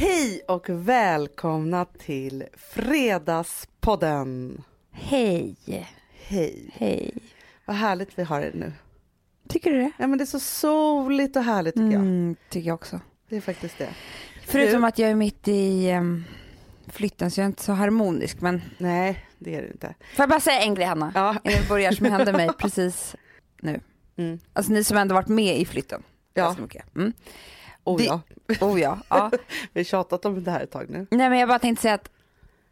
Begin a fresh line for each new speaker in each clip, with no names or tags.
Hej och välkomna till Fredagspodden.
Hej.
Hej.
Hej.
Vad härligt vi har det nu.
Tycker du det?
Ja, men det är så soligt och härligt tycker jag.
Mm, tycker jag också.
Det är faktiskt det.
Förutom
Du-
att jag är mitt i um, flytten så jag är inte så harmonisk. Men
Nej, det är det inte.
får jag bara säga en grej Hanna?
Ja.
Innan vi börjar som hände mig precis nu.
Mm.
Alltså ni som ändå varit med i flytten.
Ja.
Ganska mycket. Mm.
Oh,
Det-
ja.
Oh ja. ja.
Vi har tjatat om det här ett tag nu.
Nej men jag bara tänkte säga att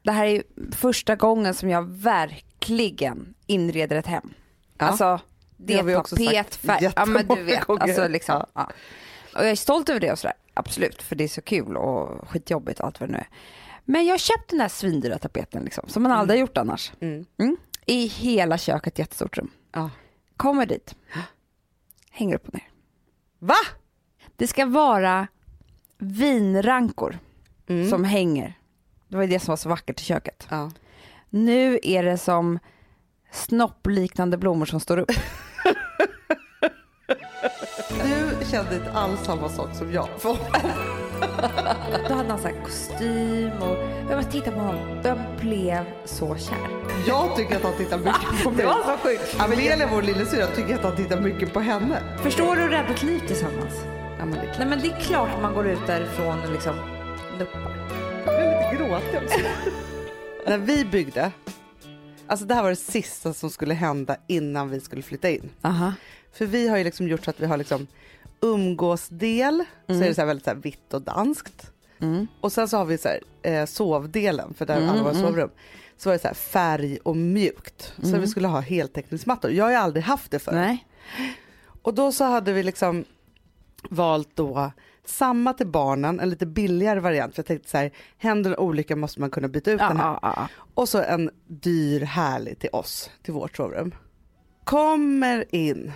det här är första gången som jag verkligen inreder ett hem.
Ja.
Alltså det
har vi också sagt
tapetfärg. Ja men du vet.
gånger.
Alltså, liksom,
Ja.
Och jag är stolt över det och sådär. Absolut. För det är så kul och skitjobbigt och allt vad det nu är. Men jag har köpt den där svindyra tapeten liksom. Som man aldrig har gjort annars.
Mm.
Mm. I hela köket, jättestort rum.
Ja.
Kommer dit. Hänger upp och ner.
Va?
Det ska vara vinrankor
Mm.
som hänger. Det var ju det som var så vackert i köket.
Ja.
Nu är det som snoppliknande blommor som står upp.
Du kände inte alls samma sak som jag.
Då hade han så här kostym och jag tittade på honom. Jag blev så kär.
Jag tycker att han tittar mycket på mig.
Det var så sjukt.
Amelia, vår lillasyrra, tycker att han tittar mycket på henne.
Förstår du rädda ett liv tillsammans?
Ja, men det är.
Nej men det är klart att man går ut därifrån och liksom nuppar.
Jag blev lite gråtig också. När vi byggde, alltså det här var det sista som skulle hända innan vi skulle flytta in.
Aha.
För vi har ju liksom gjort så att vi har liksom umgåsdel, så är det så här väldigt så vitt och danskt.
Mm.
Och sen så har vi så här, eh, sovdelen, för där
Mm,
alla våra
mm.
sovrum. Så var det så här färg och mjukt. Så
Mm.
vi skulle ha heltäckningsmattor. Jag har ju aldrig haft det.
Nej.
Och då så hade vi liksom valt då samma till barnen, en lite billigare variant. För jag tänkte så här, händer en olycka måste man kunna byta ut
Ja,
den här.
ja, ja.
Och så en dyr härlig till oss, till vårt sovrum. Kommer in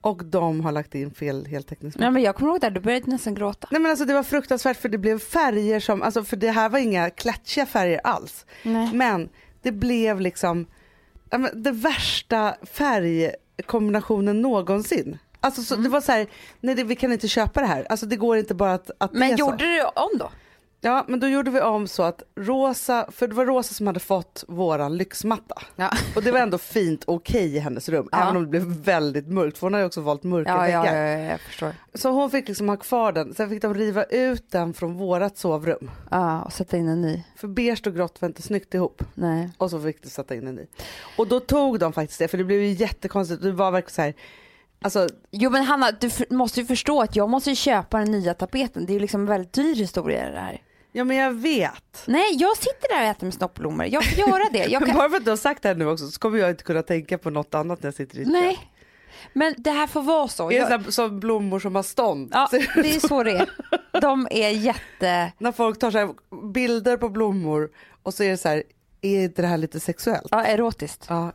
och de har lagt in fel heltäckningsmatta.
Nej men jag kommer ihåg där, du började nästan gråta.
Nej men alltså det var fruktansvärt för det blev färger som, alltså för det här var inga klatschiga färger alls.
Nej.
Men det blev liksom det värsta färgkombinationen någonsin. Alltså så, det var så här, nej det, vi kan inte köpa det här. Alltså det går inte bara att, att
Men gjorde
så.
du om då?
Ja men då gjorde vi om så att Rosa, för det var Rosa som hade fått våran lyxmatta.
Ja.
Och det var ändå fint och okej i hennes rum,
Ja.
även om det blev väldigt mörkt för hon hade ju också valt mörka
Ja, ja,
väggar.
ja, jag förstår.
Så hon fick liksom ha kvar den, sen fick de riva ut den från vårat sovrum.
Ja, och sätta in en ny.
För beige och grått var inte snyggt ihop.
Nej.
Och så fick de sätta in en ny. Och då tog de faktiskt det, för det blev ju jättekonstigt. Det var verkligen så här, alltså
Jo men Hanna, du måste ju förstå att jag måste ju köpa den nya tapeten. Det är ju liksom en väldigt dyr historia det här.
ja men jag vet.
Nej, jag sitter där och äter med snoppblommor. Jag får göra det. Jag kan...
bara för att du har sagt det här nu också så kommer jag inte kunna tänka på något annat när jag sitter i kök.
Nej, men det här får vara så.
Är det
Jag...
så här, som blommor som har stånd?
Ja, det är så det är. De är jätte...
När folk tar så bilder på blommor och så är det så här, är inte det här lite sexuellt?
Ja, erotiskt.
Ja.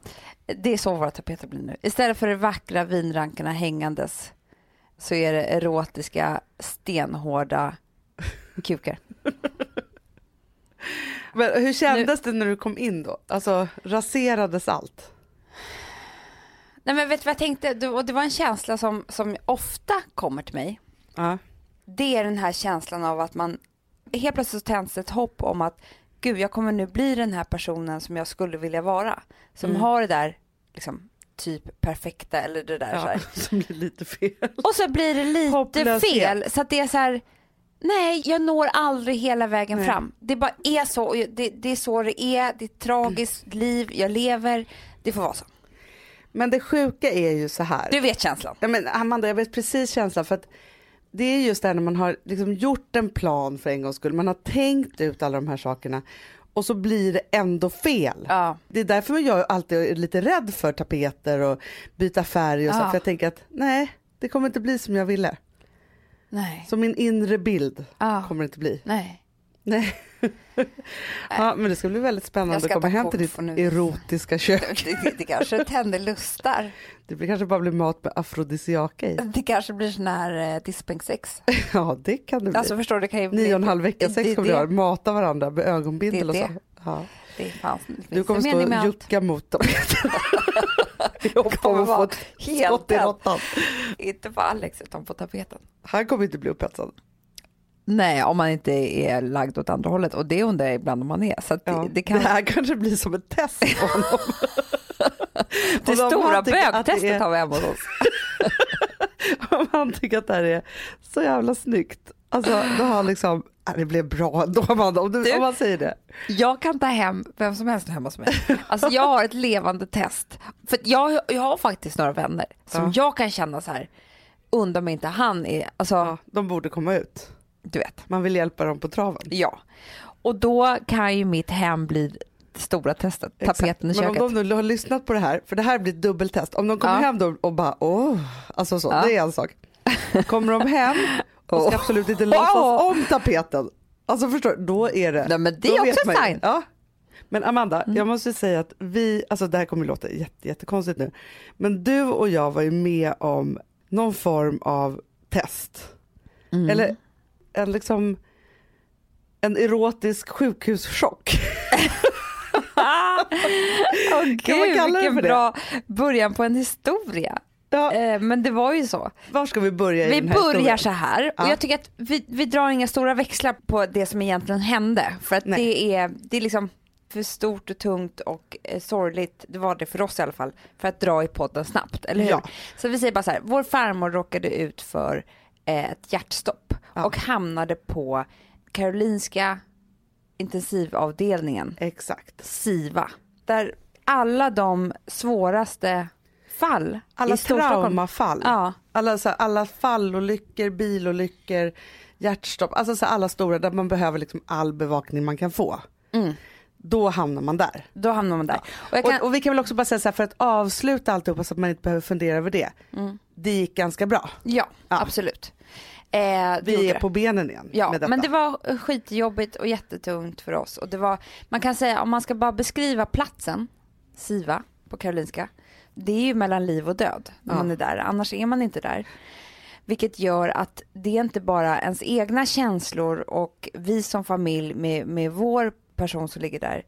Det är så våra tapeter blir nu. Istället för de vackra vinrankarna hängandes så är det erotiska stenhårda kukar.
Men hur kändes det när du kom in då? Alltså raserades allt?
Nej men vet du vad jag tänkte? Det- Och det var en känsla som, som ofta kommer till mig.
Ja.
Det är den här känslan av att man helt plötsligt tänds ett hopp om att gud jag kommer nu bli den här personen som jag skulle vilja vara. Som
Mm.
har det där liksom typ perfekta eller det där så
ja.
här.
Som blir lite fel.
Och så blir det lite
Hopplöshet.
fel så att det är så här nej jag når aldrig hela vägen
Nej.
fram. Det bara är så och det, det är så det är, det är ett tragiskt liv, jag lever, det får vara så.
Men det sjuka är ju så här.
Du vet känslan.
Ja, men Amanda, jag vet precis känslan för att det är just det här när man har liksom gjort en plan för en gångs skull, man har tänkt ut alla de här sakerna och så blir det ändå fel.
Ja.
Det är därför jag alltid är lite rädd för tapeter och byta färg och så,
Ja.
för jag tänker att nej, det kommer inte bli som jag ville.
Nej.
Så min inre bild
Ja.
kommer det inte bli.
Nej.
Nej. ja, men det ska bli väldigt spännande att komma hem till ditt erotiska kök.
Det, det, det kanske tänder lustar.
Det blir kanske bara blir mat med afrodisiaka i.
Det kanske blir sån här eh, diskbänksex.
Ja, det kan det bli.
Alltså förstår du, det kan ju.
Nio och en halv vecka sex kommer
det,
ha, mata varandra med ögonbindel och så. Ja.
det fanns, det
Du kommer stå och jucka mot dem. Jag
kommer vara helt
i råttan.
Inte på Alex utan på tapeten.
Han kommer inte bli upphetsad.
Nej, om man inte är lagd åt andra hållet och det undrar jag ibland om man är. Så
Ja.
det, det kan...
det här kanske blir som ett test på honom.
det
om
stora bögtestet
är-
har vi hemma hos oss.
Om han tycker att det här är så jävla snyggt. Alltså då har han liksom, det blev bra ändå Amanda, om, du,
Du-
om man säger det.
Jag kan ta hem vem som helst hemma hos mig. Alltså jag har ett levande test. För jag, jag har faktiskt några vänner som
Ja.
jag kan känna så här, undrar mig inte han är, alltså
Ja, de borde komma ut.
Du vet,
Man vill hjälpa dem på traven.
ja. Och då kan ju mitt hem bli stora testet, tapeten i
Men
köket.
om de nu har lyssnat på det här, för det här blir ett dubbeltest. Om de kommer
Ja.
hem då och bara åh, alltså så,
Ja.
det är en sak. Kommer de hem och ska absolut inte låtsas om tapeten. Alltså förstår du, då är det.
Nej, men det är också
ju.
sign.
Ja. Men Amanda,
Mm.
jag måste säga att vi, alltså det här kommer att låta jätte, jättekonstigt nu, men du och jag var ju med om någon form av test.
Mm.
Eller en liksom en erotisk sjukhuschock.
Åh
Kan man
gud,
kalla det
vilken
det?
bra början på en historia.
Ja,
Eh, men det var ju så.
var ska vi börja
Vi börjar
historien?
så här och
Ja.
jag tycker att vi, vi drar inga stora växlar på det som egentligen hände. För att
Nej.
det är, det är liksom för stort och tungt och eh, sorgligt, det var det för oss i alla fall, för att dra i podden snabbt, eller hur?
Ja.
Så vi säger bara så här, vår farmor råkade ut för eh, ett hjärtstopp
Ja.
och hamnade på Karolinska intensivavdelningen,
Exakt.
SIVA, där alla de svåraste fall
Alla
i
traumafall.
ja,
Alla, så här, alla fallolyckor, bilolyckor, hjärtstopp, alltså så här, alla stora där man behöver liksom all bevakning man kan få.
Mm.
Då hamnar man där.
då hamnar man där. Och jag kan,
Och, och vi kan väl också bara säga så här för att avsluta alltihopa så att man inte behöver fundera över det.
Mm.
Det gick ganska bra.
Ja,
Ja.
absolut. Eh,
Vi är på benen igen
Ja,
med detta.
men det var skitjobbigt och jättetungt för oss. Och det var, man kan säga, om man ska bara beskriva platsen, Siva på Karolinska, det är ju mellan liv och död när
Ja.
man är där, annars är man inte där. Vilket gör att det är inte bara ens egna känslor och vi som familj med, med vår person som ligger där,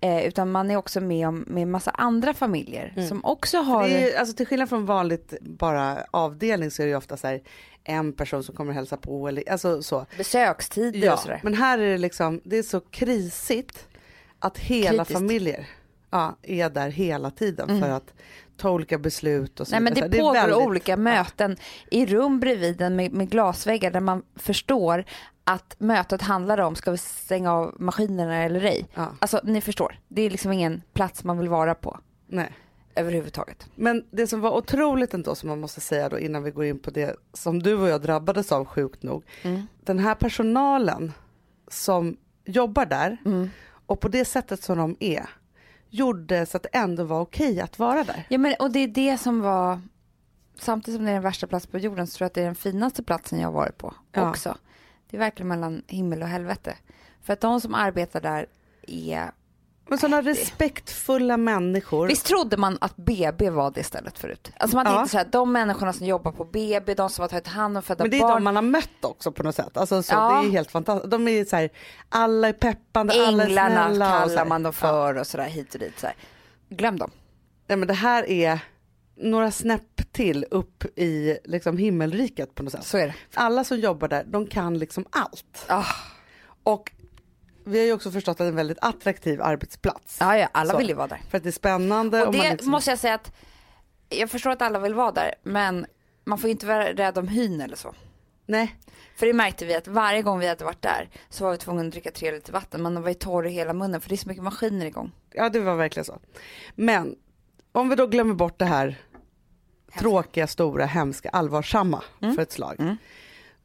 eh, utan man är också med om med massa andra familjer som också har...
Mm. Det är, alltså till skillnad från vanligt bara avdelning så är det ju ofta så här en person som kommer hälsa på eller alltså så.
besökstider
Ja,
och sådär.
men här är det liksom, det är så krisigt att hela
Kritiskt.
familjer ja, är där hela tiden för att ta olika beslut och så
Nej, men det
Så
pågår
väldigt-
olika möten i rum bredvid den med, med glasväggar där man förstår att mötet handlar om ska vi stänga av maskinerna eller ej.
Ja,
Alltså ni förstår, det är liksom ingen plats man vill vara på
nej.
Överhuvudtaget.
Men det som var otroligt ändå som man måste säga då innan vi går in på det som du och jag drabbades av sjukt nog.
Mm.
Den här personalen som jobbar där
Mm.
och på det sättet som de är gjorde så att det ändå var okej att vara där.
Ja men och det är det som var samtidigt som det är den värsta platsen på jorden så tror jag att det är den finaste platsen jag har varit på
Ja.
också. Det är verkligen mellan himmel och helvete. För att de som arbetar där är
Men sådana respektfulla människor.
Visst trodde man att BB var det stället förut? Alltså man
Ja.
tänkte så här, de människorna som jobbar på BB, de som har tagit hand om födda
Men det är
barn.
de man har mött också på något sätt. Alltså så,
Ja.
Det är helt fantastiskt. De är så här, alla är peppande, alla är
Änglarna
snälla. så
kallar man dem för och sådär hit och dit. Så här. Glöm dem.
Nej, men det här är några snäpp till upp i liksom, himmelriket på något sätt.
Så är det.
Alla som jobbar där, de kan liksom allt.
Ah.
Och vi har ju också förstått att det är en väldigt attraktiv arbetsplats.
Ja, ja, alla
Så.
vill ju vara där.
För att det är spännande.
Och det
man liksom,
måste jag säga att jag förstår att alla vill vara där, men man får ju inte vara rädd om hyn eller så.
Nej,
För det märkte vi att varje gång vi hade varit där så var vi tvungna att dricka tre liter vatten. Man var ju torr i hela munnen för det är så mycket maskiner igång.
ja det var verkligen så. Men om vi då glömmer bort det här tråkiga, stora, hemska, allvarsamma för ett slag.
Mm.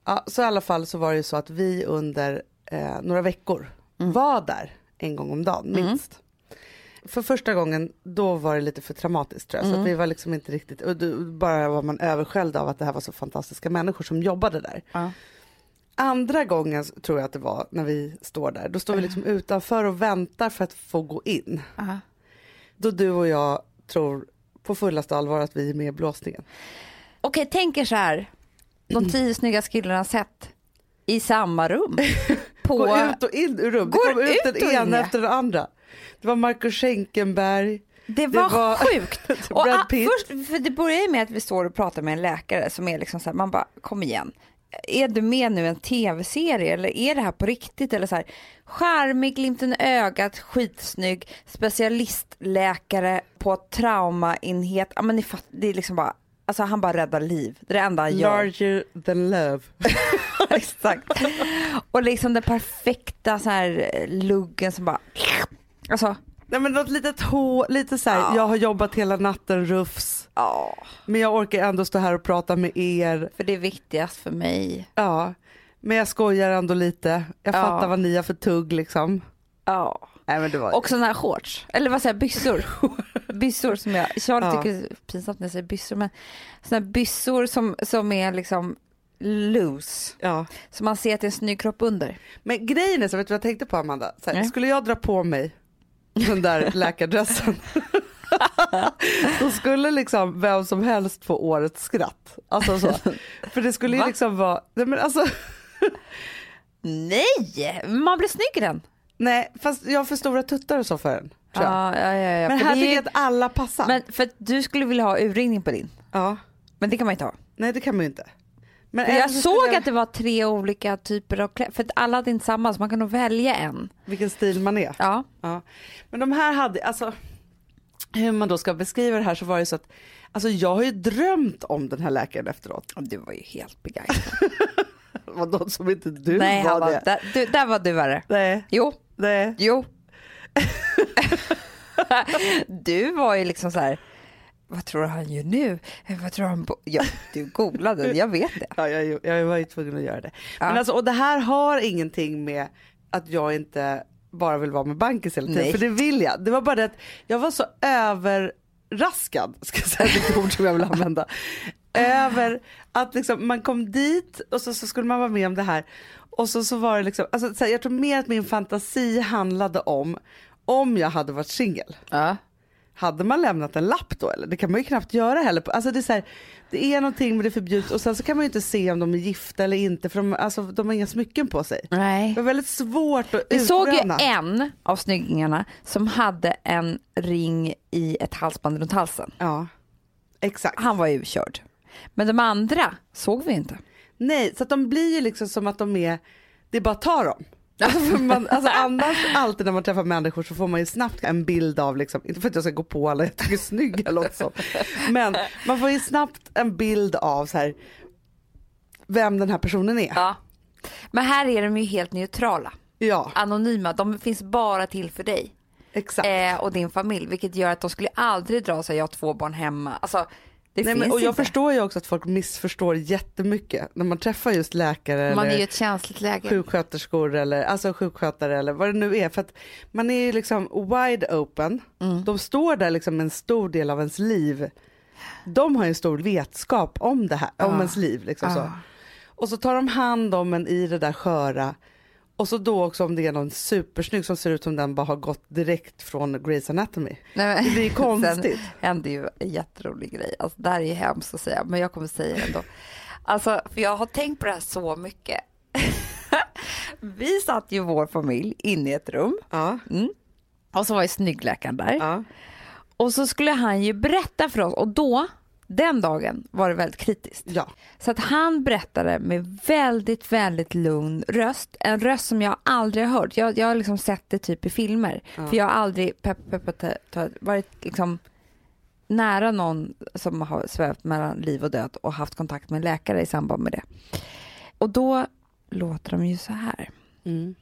Ja, så i alla fall så var det ju så att vi under eh, några veckor
Mm.
Var där en gång om dagen minst. För första gången då var det lite för traumatiskt tror jag. Så
Mm.
att vi var liksom inte riktigt, och då, bara var man översköljd av att det här var så fantastiska människor som jobbade där.
Ja.
Andra gången tror jag att det var när vi står där, då står vi liksom utanför och väntar för att få gå in.
Aha.
Då du och jag tror på fullaste allvar att vi är med i blåsningen.
Okej, tänk er så här. De tio snygga killarna sett i samma rum. På...
Gå ut och in ur rum. Det kom ut
ut
den ena efter den andra. Det var Marcus Schenkenberg.
Det var,
var-
sjukt. Och,
Brad
ah, först, för det börjar ju med att vi står och pratar med en läkare som är liksom så här, man bara kom igen. är du med nu en tv-serie eller är det här på riktigt? Eller så här, charmig, glimten i ögat, skitsnygg, specialistläkare på traumaenhet. Ja, men ni fatt, det är liksom bara, alltså han bara räddar liv. Det är det enda han gör.
Larger than love.
Exakt. Och liksom den perfekta så här luggen som bara, alltså
Nej men något litet hår, lite så här,
Ja.
jag har jobbat hela natten rufs.
ja.
Men jag orkar ändå stå här och prata med er.
För det är viktigast för mig.
Ja, men jag skojar ändå lite. Jag
Ja.
fattar vad ni har för tugg liksom.
Ja.
Nej men det var
Och sådana här shorts, eller vad säger jag, byssor. byssor som jag, Charlie
Ja.
tycker det är pinsamt när jag säger byssor men sådana här byssor som, som är liksom loose.
Ja.
Så man ser att det är en snygg kropp under.
Men grejen är så, vet du vad jag tänkte på Amanda? Så här,
Nej.
Skulle jag dra på mig den där läkardressen då skulle liksom vem som helst få årets skratt. Alltså så. För det skulle ju
Va?
liksom vara, nej men alltså
Nej, man blir snygg i den.
nej fast jag har för stora tuttar och så för den. Tror jag.
Ja, ja, ja, ja.
Men
för
här
det
tycker jag att alla passar.
men för att du skulle vilja ha urringning på din.
Ja,
Men det kan man inte ha.
nej det kan man ju inte. Men
För jag
så
såg
jag-
att det var tre olika typer av kläder. För att alla hade inte samma så man kan nog välja en.
Vilken stil man är.
Ja.
Ja. Men de här hade, alltså hur man då ska beskriva det här så var det så att Alltså jag har ju drömt om den här läkaren efteråt.
Du var ju helt begeistrad.
Vadå som inte du
Nej,
var
var,
det?
där, du, där var du värre.
Nej,
Jo,
nej.
jo. du var ju liksom så här. Vad tror han gör nu? Vad tror han bo-" ja, Du googlade, jag vet det.
Ja, jag, jag var ju tvungen att göra det.
Ja.
Men alltså, och det här har ingenting med att jag inte bara vill vara med bankis hela tiden.
Nej.
För det vill jag. Det var bara det att jag var så överraskad, ska jag säga ett ord som jag vill använda. Över att liksom, man kom dit och så, så skulle man vara med om det här. Och så, så var det liksom, alltså, så här, jag tror mer att min fantasi handlade om om jag hade varit singel.
Ja.
Hade man lämnat en lapp då eller? Det kan man ju knappt göra heller. Alltså det, är så här, det är någonting med det förbjudet och sen så kan man ju inte se om de är gifta eller inte för de, alltså, de har inga smycken på sig.
Nej.
Det var väldigt svårt att
Vi såg ju en av snyggingarna som hade en ring i ett halsband runt halsen.
Ja, exakt.
Han var ju körd. Men de andra såg vi inte.
Nej, så att de blir ju liksom som att de är, det är bara att ta dem. Alltså, man, alltså annars alltid när man träffar människor så får man ju snabbt en bild av, liksom, inte för att jag ska gå på alla jag tycker snygga eller något sånt, men man får ju snabbt en bild av så här, vem den här personen är.
Ja. Men här är de ju helt neutrala.
Ja,
Anonyma. De finns bara till för dig.
exakt.
Eh, och din familj. Vilket gör att de skulle aldrig dra sig jag har två barn hemma. Alltså, det
Nej, men, och jag
inte.
förstår ju också att folk missförstår jättemycket när man träffar just läkare
Man är
eller sjuksköterskor eller alltså sjukskötare eller vad det nu är. För att man är ju liksom wide open.
Mm.
De står där liksom en stor del av ens liv. De har ju en stor vetskap om det här, om
Ja.
ens liv. Liksom
Ja.
så. Och så tar de hand om en i det där sköra. Och så då också om det är någon supersnygg som ser ut som den bara har gått direkt från Grey's Anatomy.
Nej, men-
Det blir konstigt.
Sen hände ju en jätterolig grej. Alltså, det här är ju hemskt att säga, men jag kommer säga det ändå. Alltså, för jag har tänkt på det här så mycket. Vi satt ju vår familj inne i ett rum
Ja,
och så var ju snyggläkaren där.
ja.
Och så skulle han ju berätta för oss och då, den dagen var det väldigt kritiskt.
ja.
Så att han berättade med väldigt, väldigt lugn röst. En röst som jag aldrig har hört. Jag, jag har liksom sett det typ i filmer.
Ja.
För jag har aldrig pepp, pepp, pepp, varit liksom nära någon som har svävt mellan liv och död och haft kontakt med en läkare i samband med det. Och då låter de ju så här.
Mm.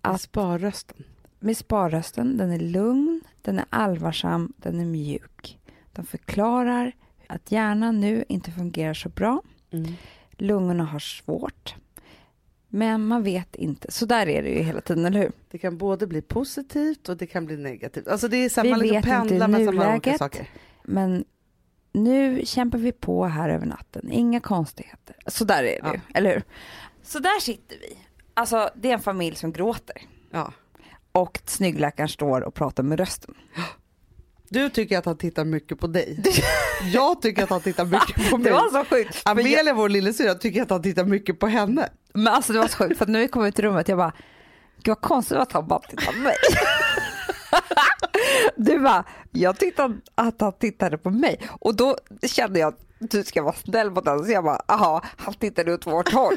Att-
Att spara rösten.
Med sparrösten, den är lugn, den är allvarsam, den är mjuk. De förklarar att hjärnan nu inte fungerar så bra.
Mm.
Lungorna har svårt. Men man vet inte. Så där är det ju hela tiden, eller hur?
Det kan både bli positivt och det kan bli negativt. Alltså det är samma
Vi
liksom
vet inte i
pendla med samma olika
nuläget.
saker.
Men nu kämpar vi på här över natten. Inga konstigheter. Så där är det
Ja.
ju, eller hur? Så där sitter vi. Alltså, det är en familj som gråter.
Ja.
Och snyggläkaren står och pratar med rösten.
Du tycker att han tittar mycket på dig. Jag tycker att han tittar mycket på mig.
Det var så sjukt. för jag-
Amelia, vår lillasyrra, tycker att han tittar mycket på henne.
Men alltså det var så sjukt för när vi kom ut i rummet jag bara, gud vad konstigt att han bara tittar på mig. Du bara, jag tyckte att han tittade på mig och då kände jag att du ska vara snäll mot honom. Så jag bara, jaha, han tittade åt vårt håll.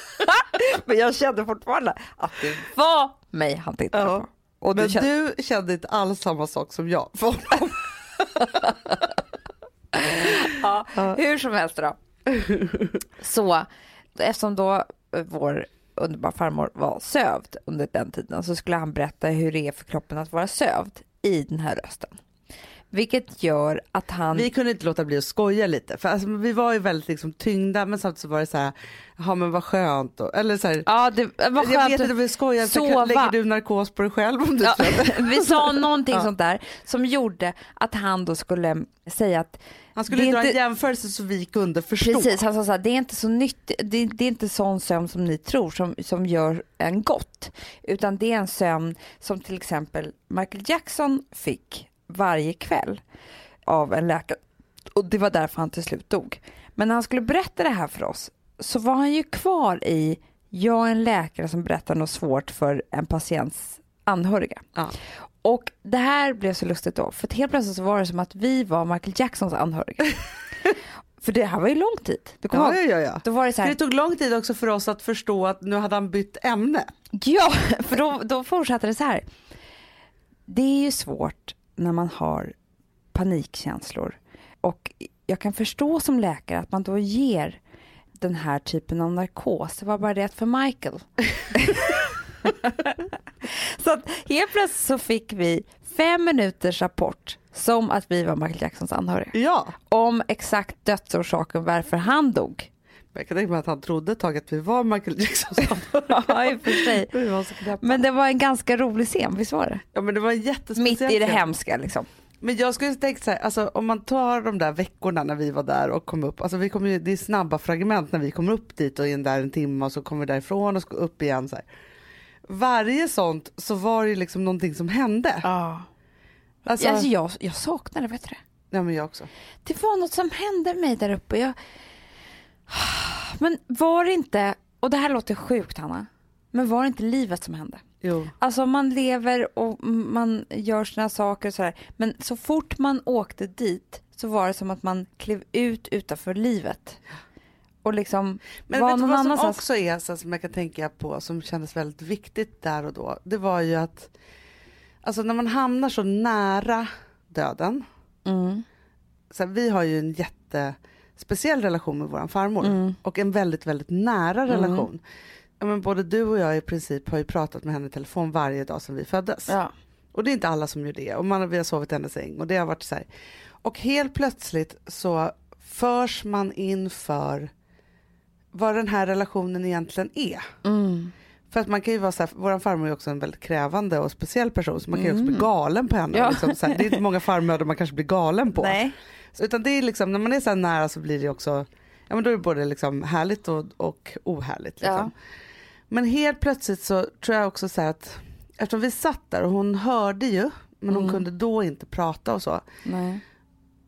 Men jag kände fortfarande att det var mig han tittade på. Och
Men
du kände,
du kände inte alls samma sak som jag för honom.
ja, hur som helst då. Så eftersom då vår underbara farmor var sövd under den tiden så skulle han berätta hur det är för kroppen att vara sövd i den här rösten. Vilket gör att han...
Vi kunde inte låta bli att skoja lite för alltså, vi var ju väldigt liksom, tyngda men samtidigt så var det så här, ja men vad skönt och, eller så här,
Ja, det var
jag
skönt.
vet inte, vi skojar, så
sova.
lägger du narkos på dig själv om du
Ja, vi sa någonting
Ja.
sånt där som gjorde att han då skulle säga att
Han skulle
är
dra en
inte-
jämförelse så vi kunde förstå.
Precis, han sa så här, det är inte så nyttigt, det, det är inte sån sömn som ni tror som, som gör en gott. Utan det är en sömn som till exempel Michael Jackson fick varje kväll av en läkare. Och det var därför han till slut dog. Men när han skulle berätta det här för oss så var han ju kvar i, jag är en läkare som berättar något svårt för en patients anhöriga.
Ja.
Och det här blev så lustigt då, för helt plötsligt så var det som att vi var Michael Jacksons anhöriga. för det här var ju lång tid. Du
Ja, ja, ja, ja.
Då var det så
För det
här,
tog lång tid också för oss att förstå att nu hade han bytt ämne.
ja, för då, då fortsatte det så här. Det är ju svårt när man har panikkänslor och jag kan förstå som läkare att man då ger den här typen av narkos. Det var bara det för Michael. så att helt plötsligt så fick vi fem minuters rapport som att vi var Michael Jacksons anhöriga.
Ja,
Om exakt dödsorsaken varför han dog.
Jag kan tänka mig att han trodde ett tag att vi var Michael Jacksons
Ja, i och för sig.
Vi var så knäppa.
Men det var en ganska rolig scen, visst var det?
Ja men det var jättespeciellt.
Mitt i det hemska liksom.
Men jag skulle tänka så här, alltså, om man tar de där veckorna när vi var där och kom upp, alltså vi kommer ju, det är snabba fragment när vi kommer upp dit och är där en timme och så kommer vi därifrån och ska upp igen så här. Varje sånt så var det ju liksom någonting som hände.
Ja.
Alltså,
Alltså, jag, jag saknar det, vet du det?
ja men jag också.
Det var något som hände mig där uppe. Jag... Men var det inte, och det här låter sjukt Hanna, men var det inte livet som hände?
Jo.
Alltså man lever och man gör sina saker och sådär. Men så fort man åkte dit så var det som att man klev ut utanför livet. Och liksom
Men
var
vet
någon
vad som
annanstans.
också är så som jag kan tänka på som kändes väldigt viktigt där och då. Det var ju att alltså när man hamnar så nära döden.
Mm.
Så här, vi har ju en jättespeciell relation med våran farmor
Mm.
och en väldigt, väldigt nära relation. Ja, men både du och jag i princip har ju pratat med henne i telefon varje dag sedan vi föddes.
Ja.
Och det är inte alla som gör det. Och man, vi har sovit i hennes säng och det har varit så här. Och helt plötsligt så förs man in för vad den här relationen egentligen är.
Mm.
För att man kan ju vara så här, våran farmor är också en väldigt krävande och speciell person så man kan ju också bli galen på henne.
Ja.
Liksom, så här, det är inte många farmödrar man kanske blir galen på.
Nej.
Utan det är liksom, när man är så här nära så blir det också, ja men då är det både liksom härligt och, och ohärligt. Liksom.
Ja.
Men helt plötsligt så tror jag också så här att, eftersom vi satt där och hon hörde ju, men hon
Mm.
kunde då inte prata och så,
Nej.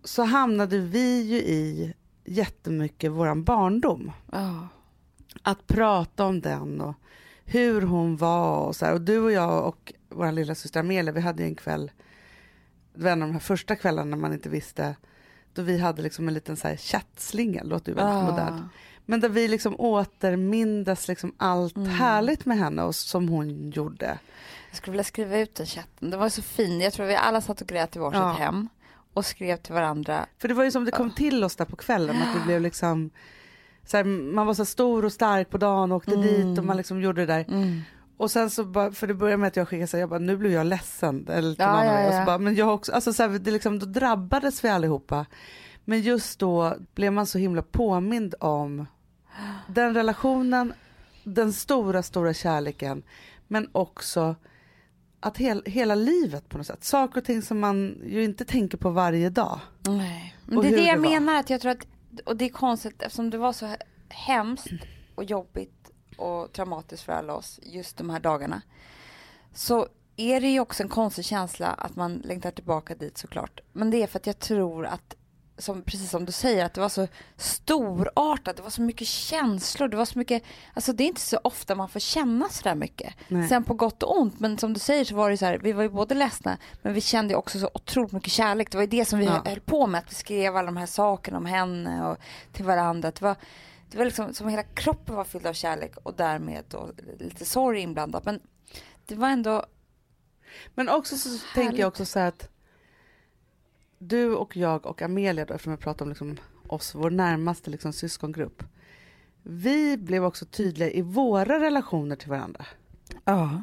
så hamnade vi ju i jättemycket våran barndom.
Ja.
Att prata om den och hur hon var och så här. Och du och jag och vår lilla syster Amelia, vi hade ju en kväll, det var en av de här första kvällarna när man inte visste, då vi hade liksom en liten så här chattslinga, låter ju väldigt
Ah.
modernt. Men där vi liksom återmindes liksom allt
Mm.
härligt med henne och som hon gjorde.
Jag skulle vilja skriva ut den chatten. Det var så fin. Jag tror vi alla satt och grät i varsitt
Ja.
hem och skrev till varandra.
För det var ju som det kom till oss där på kvällen, att det blev liksom så här, man var så stor och stark på dagen och åkte
Mm.
dit och man liksom gjorde det där. Och sen så bara, för det började med att jag skickade så här, jag bara, nu blev jag ledsen. Eller till
Ja,
någon
ja.
Och
ja.
så bara, men jag också, alltså så här, det liksom, då drabbades vi allihopa. Men just då blev man så himla påmind om den relationen, den stora, stora kärleken, men också att hel, hela livet på något sätt, saker och ting som man ju inte tänker på varje dag.
Nej. Men det är det jag
det
menar, att jag tror att, och det är konstigt eftersom det var så hemskt och jobbigt och traumatiskt för alla oss just de här dagarna. Så är det ju också en konstig känsla att man längtar tillbaka dit såklart. Men det är för att jag tror att som, precis som du säger, att det var så storartat, det var så mycket känslor, det var så mycket, alltså det är inte så ofta man får känna så där mycket.
Nej.
Sen på gott och ont, men som du säger så var det så här, vi var ju både ledsna, men vi kände också så otroligt mycket kärlek. Det var ju det som vi
Ja.
höll på med, att vi skrev alla de här sakerna om henne och till varandra. Det var, det var liksom som hela kroppen var fylld av kärlek och därmed då lite sorg inblandat. Men det var ändå,
Men också så tänker jag också så här att du och jag och Amelia då, eftersom jag pratar om liksom oss, vår närmaste liksom syskongrupp. Vi blev också tydliga i våra relationer till varandra.
ja.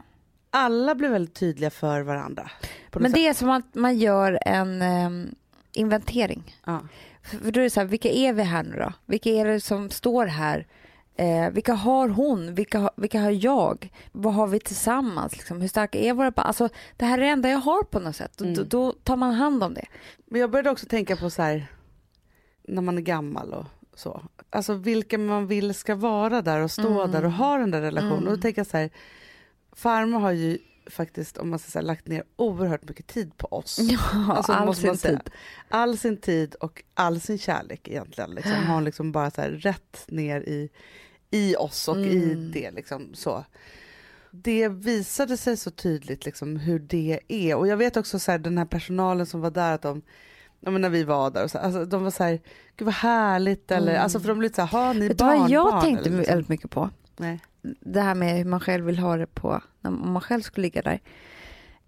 Alla blev väldigt tydliga för varandra.
Men
sätt.
det är som att man gör en em, inventering.
Ja.
För för då är det så här, vilka är vi här nu då? Vilka är det som står här? Eh, vilka har hon? Vilka, vilka har jag? Vad har vi tillsammans? Liksom? Hur starka är våra band? Alltså, det här är det enda jag har på något sätt. Då,
Mm.
då, då tar man hand om det.
Men jag började också tänka på så här, när man är gammal och så. Alltså vilka man vill ska vara där och stå
Mm.
där och ha den där relationen.
Mm.
Och då tänker jag så här, farmor har ju faktiskt, om man ska säga, lagt ner oerhört mycket tid på oss.
Ja,
Alltså,
all sin tid.
All sin tid och all sin kärlek egentligen. Liksom, har hon liksom bara så här rätt ner i, i oss och i
Mm.
det. Liksom, så. Det visade sig så tydligt liksom, hur det är. Och jag vet också så här, den här personalen som var där, att de, ja, men när vi var där, och så, alltså, de var så här, gud vad härligt. Eller,
Mm.
alltså, för de blev lite så här, har ni
Vet du
barn?
vad jag
barn?
tänkte
liksom.
väldigt mycket på?
Nej.
Det här med hur man själv vill ha det på, om man själv skulle ligga där.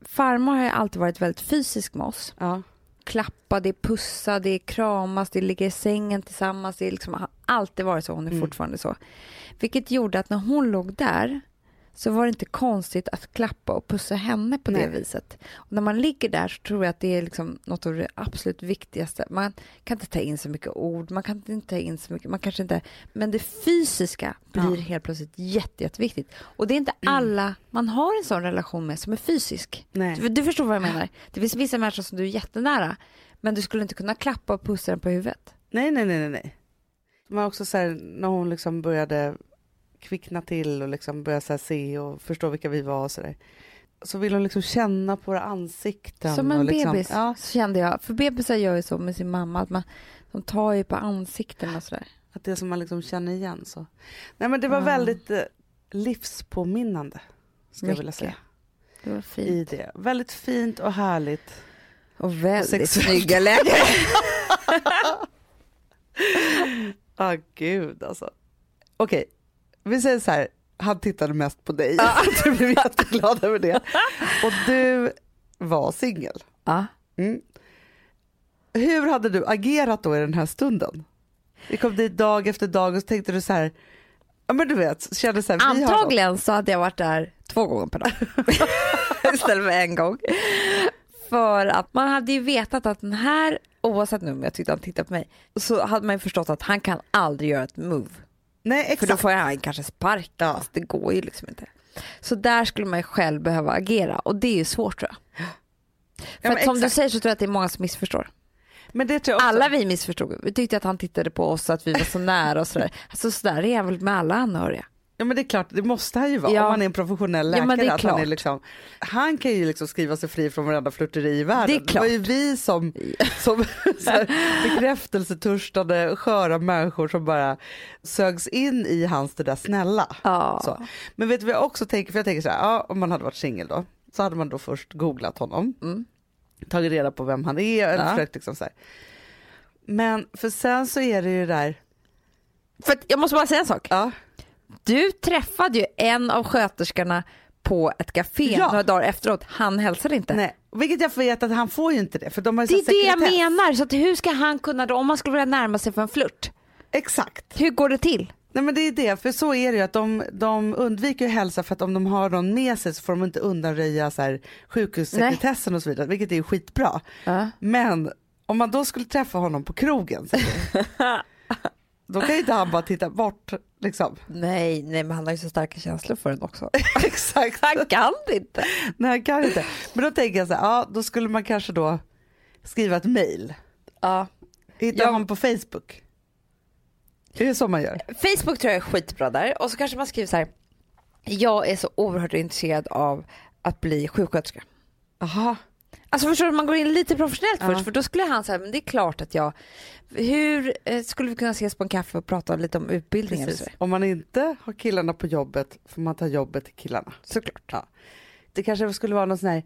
Farmor har ju alltid varit väldigt fysisk med oss.
Ja.
Klappa, det är pussa, det är kramas, det ligger i sängen tillsammans. Det är liksom, har alltid varit så, hon är
Mm.
fortfarande så. Vilket gjorde att när hon låg där så var det inte konstigt att klappa och pussa henne på
Nej.
det viset. Och när man ligger där så tror jag att det är liksom något av det absolut viktigaste. Man kan inte ta in så mycket ord, man kan inte ta in så mycket, man kanske inte, men det fysiska blir
Ja.
helt plötsligt jätte, jätteviktigt. Och det är inte alla man har en sån relation med som är fysisk.
Nej.
Du, du förstår vad jag menar? Det finns vissa människor som du är jättenära, men du skulle inte kunna klappa och pussa den på huvudet.
nej, nej, nej, nej, nej. Men också så här, när hon liksom började kvickna till och liksom började så se och förstå vilka vi var och så där. Så vill hon liksom känna på våra ansikten.
Som en
och liksom,
bebis,
Ja,
så kände jag. För bebisar gör ju så med sin mamma, att man, de tar ju på ansikten och sådär.
att det är som man liksom känner igen. Så. Nej men det var
Ja.
väldigt eh, livspåminnande. Ska jag vilja
Mycket.
säga.
Det var
I
fint.
det. Väldigt fint och härligt.
Och väldigt
sexuellt.
snygga läkare.
Ah gud alltså. Okej, vi säger så här. Han tittade mest på dig. du blev jätteglad över det. Och du var singel.
ja.
Mm. Hur hade du agerat då i den här stunden? Vi kom dit dag efter dag och så tänkte du så här, ja men du vet, kände så här.
Antagligen så hade jag varit där två gånger per dag. Istället för en gång. För att man hade ju vetat att den här, oavsett nu om jag tyckte han tittade på mig, så hade man ju förstått att han kan aldrig göra ett move.
Nej
För
exakt.
då får han kanske spark.
Ja.
Fast det går ju liksom inte. Så där skulle man ju själv behöva agera och det är ju svårt tror jag. För
men
att som du säger så tror jag att det är många som missförstår. Alla vi missförstod. Vi tyckte att han tittade på oss att vi var så nära och sådär. Alltså sådär är han väl med alla anhöriga.
Ja men det är klart, det måste han ju vara
Ja.
om han är en professionell
Ja,
läkare.
men det är
att han, är
klart.
liksom, han kan ju liksom skriva sig fri från varenda flörteri i världen.
Det är klart.
var ju vi som, som här, bekräftelsetörstande sköra människor som bara sögs in i hans det där snälla.
Ja.
Så. Men vet du vad jag också tänker, för jag tänker så här, ja, om man hade varit singel då, så hade man då först googlat honom,
Mm.
tagit reda på vem han är, eller
Ja.
försökt liksom så här. Men för sen så är det ju det där,
För jag måste bara säga en sak.
ja,
Du träffade ju en av sköterskorna på ett café
Ja.
några dagar efteråt. Han hälsade inte.
nej, vilket jag vet att han får ju inte det, för de har ju
Det är
så
det jag menar. Så att hur ska han kunna då, om man skulle vilja närma sig för en flört,
Exakt.
hur går det till?
Nej men det är det, för så är det ju att de, de undviker att hälsa för att om de har någon med sig så får de inte undanröja så här sjukhussekretessen och så vidare, vilket är ju skitbra.
Ja.
Men om man då skulle träffa honom på krogen, vi, då kan ju inte han bara titta bort liksom.
Nej, nej, men han har ju så starka känslor för den också.
Exakt.
Han kan inte.
Nej han kan inte. Men då tänker jag så här, ja då skulle man kanske då skriva ett mail.
Ja.
Hitta
Jag-
honom på Facebook. Är det så man gör?
Facebook tror jag är skitbra där. Och så kanske man skriver så här. Jag är så oerhört intresserad av att bli sjuksköterska.
Aha.
Alltså förstår du, man går in lite professionellt
Ja.
först för då skulle han säga, men det är klart att jag, hur eh, skulle vi kunna ses på en kaffe och prata lite om så?
Om man inte har killarna på jobbet får man ta jobbet till killarna.
Såklart.
Ja. Det kanske skulle vara någon sån här,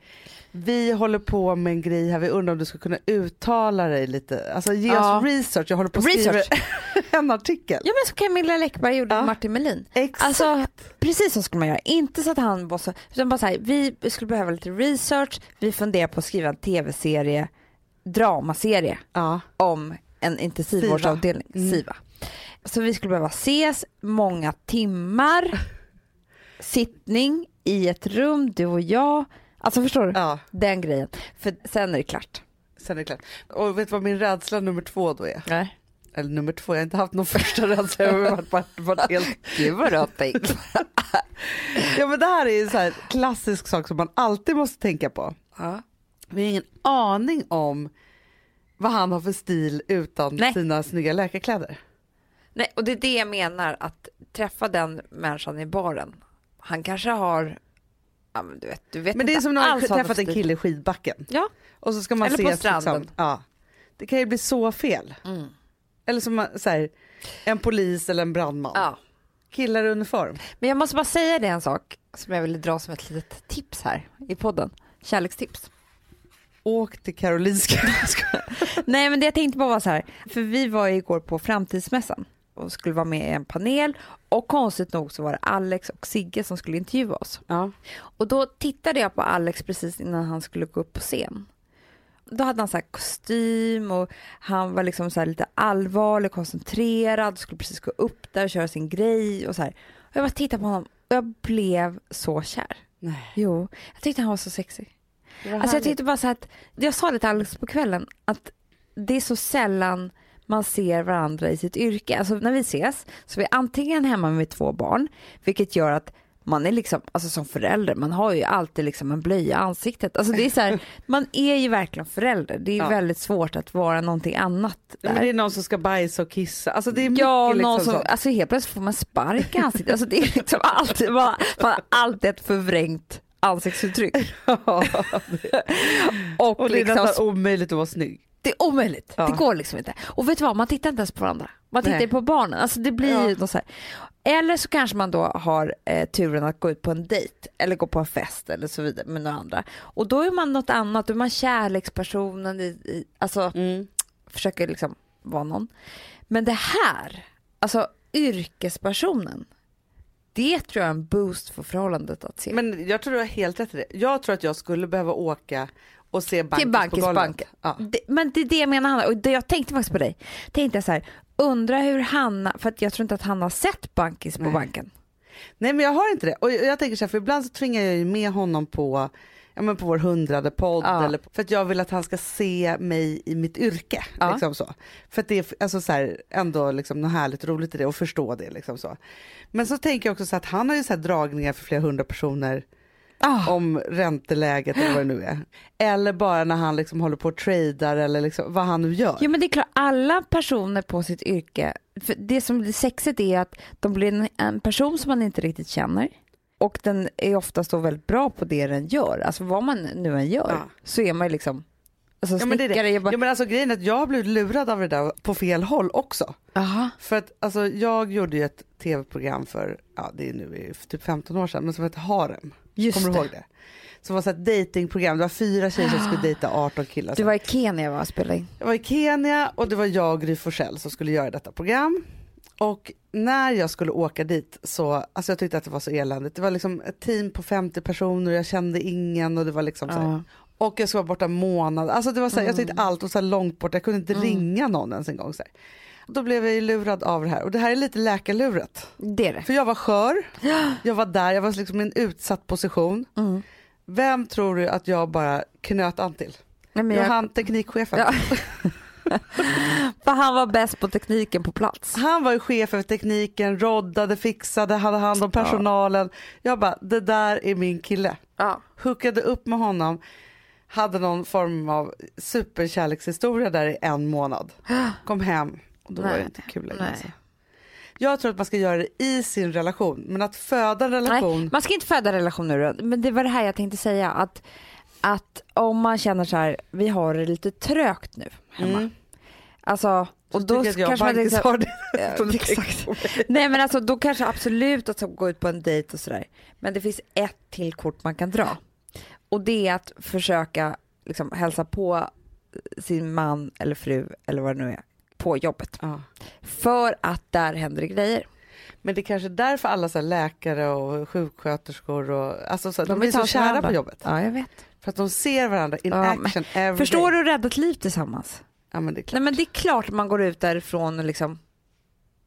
vi håller på med en grej här, vi undrar om du ska kunna uttala dig lite, alltså ge
Ja.
oss research, jag håller på att skriva en artikel.
Ja men som Camilla Läckberg gjorde
Ja.
Martin Melin.
Exakt.
Alltså precis så skulle man göra, inte så att han var så, utan bara så här, vi skulle behöva lite research, vi funderar på att skriva en tv-serie, dramaserie
ja.
om en intensivvårdsavdelning,
Siva. Mm.
SIVA. Så vi skulle behöva ses många timmar, sittning i ett rum, du och jag. Alltså förstår du?
ja,
Den grejen. För sen är det klart.
sen är det klart. Och vet du vad min rädsla nummer två då är?
Nej.
Eller nummer två, jag har inte haft någon första rädsla, jag har varit, varit, varit helt
Gud vad du har tänkt.
Ja men det här är ju så här klassisk sak som man alltid måste tänka på.
Ja.
Vi har ingen aning om vad han har för stil utan
Nej.
sina snygga läkarkläder.
Nej, och det är det jag menar, att träffa den människan i baren. Han kanske har, ja, men du vet, du vet
Men det är som när man träffat en kille i skidbacken
Ja.
och så ska man
Eller på
ses
stranden.
Liksom, ja. Det kan ju bli så fel.
Mm.
Eller som så här, en polis eller en brandman.
ja.
Killar i uniform.
Men jag måste bara säga det en sak som jag ville dra som ett litet tips här i podden. Kärlekstips.
Åk till Karolinska.
Nej men det jag tänkte på var så här, för vi var ju igår på framtidsmässan och skulle vara med i en panel och konstigt nog så var det Alex och Sigge som skulle intervjua oss.
ja.
Och då tittade jag på Alex precis innan han skulle gå upp på scen. Då hade han så kostym och han var liksom så här lite allvarlig, koncentrerad, skulle precis gå upp där och köra sin grej och så här. Och jag bara tittade på honom och jag blev så kär.
Nej.
Jo, jag tyckte han var så sexig. Alltså jag tyckte bara så att, jag sa det till Alex på kvällen, att det är så sällan man ser varandra i sitt yrke. Alltså när vi ses så är vi antingen hemma med två barn, vilket gör att man är liksom, alltså som förälder, man har ju alltid liksom en blöja i ansiktet. Alltså det är så här, man är ju verkligen förälder. Det är
Ja.
väldigt svårt att vara någonting annat
Ja, men
där.
det är någon som ska bajsa och kissa. Alltså det är mycket
Ja,
liksom
någon som,
så.
alltså helt plötsligt får man spark i ansiktet. Alltså det är liksom alltid, man, man har alltid ett förvrängt ansiktsuttryck. och,
Och det är
liksom,
nästan omöjligt att vara snygg.
Det är omöjligt.
Ja.
Det går liksom inte. Och vet du vad, man tittar inte ens på varandra. Man tittar
Nej.
på barnen. Alltså det blir
Ja.
så här. Eller så kanske man då har eh, turen att gå ut på en dejt eller gå på en fest eller så vidare med några andra. Och då är man något annat, då är man kärlekspersonen, i, i, alltså
Mm.
försöker liksom vara någon. Men det här, alltså yrkespersonen, det tror jag är en boost för förhållandet att se.
Men jag tror du har helt rätt i det. Jag tror att jag skulle behöva åka och se Bankis
till
på
Bankis
golvet.
bank.
Ja.
Det, men det är det jag menar Hanna, och det, jag tänkte faktiskt på dig. Tänkte jag så här, undra hur Hanna, för att jag tror inte att Hanna har sett Bankis på
Nej.
banken.
Nej men jag har inte det. Och jag tänker så här, för ibland så tvingar jag ju med honom på, ja, men på vår hundrade podd.
Ja.
Eller, för att jag vill att han ska se mig i mitt yrke.
Ja.
Liksom så. För att det är alltså så här, ändå liksom något härligt roligt i det och förstå det. Liksom så. Men så tänker jag också så att han har ju så här dragningar för flera hundra personer
Ah.
om ränteläget eller vad det nu är. Eller bara när han liksom håller på och tradar eller liksom, vad han nu gör.
Jo men det är klart, alla personer på sitt yrke, det som blir sexigt är att de blir en, en person som man inte riktigt känner. Och den är oftast då väldigt bra på det den gör, alltså vad man nu än gör
Ja.
så är man ju liksom, alltså
Ja men, det är det.
jobbar,
Ja, men alltså grejen är att jag har blivit lurad av det där på fel håll också.
Aha.
För att alltså, jag gjorde ju ett tv-program för, ja det är nu typ 15 år sedan, men som hette Harem.
Just
Kommer du
det.
ihåg det? Som var ett datingprogram, det var fyra tjejer som skulle dejta 18 killar.
Du var i Kenya va, spelade in?
Jag var i Kenya och det var jag och Gry Forssell som skulle göra detta program. Och när jag skulle åka dit så, alltså jag tyckte att det var så eländigt. Det var liksom ett team på 50 personer och jag kände ingen och det var liksom så här.
Ja.
Och jag skulle vara borta en månad. Alltså det var så här, jag tyckte
Mm.
allt var så långt bort, jag kunde inte ringa någon ens en gång. Så här. Då blev jag ju lurad av det här och det här är lite läkarluret.
Det är det.
För jag var skör, jag var där, jag var liksom i en utsatt position.
Mm.
Vem tror du att jag bara knöt an till?
Nej, men
Jag
jag,
han teknikchefen.
Ja. för han var bäst på tekniken på plats.
Han var ju chef över tekniken, roddade, fixade, hade hand om personalen. Jag bara, det där är min kille.
Ja.
Hookade upp med honom, hade någon form av superkärlekshistoria där i en månad. Kom hem och då var det
Nej,
inte kul längre.
nej.
Alltså. Jag tror att man ska göra det i sin relation, men att föda en relation.
Nej, man ska inte föda relationer, men det var det här jag tänkte säga att att om man känner så här, vi har det lite trögt nu hemma.
Mm.
Alltså, och då
jag
kanske man liksom,
har det.
Ja, exakt. Nej men alltså då kanske absolut att gå ut på en dejt och sådär. Men det finns ett till kort man kan dra. Och det är att försöka liksom hälsa på sin man eller fru eller vad det nu är på jobbet.
Ja.
För att där händer det grejer.
Men det är kanske därför alla så läkare och sjuksköterskor och alltså så, de,
De vill
så kära
varandra.
på jobbet.
Ja jag vet.
För att de ser varandra in
Ja,
action every
Förstår
day.
du räddat liv tillsammans?
Ja men det är klart.
Nej men det är klart man går ut därifrån och liksom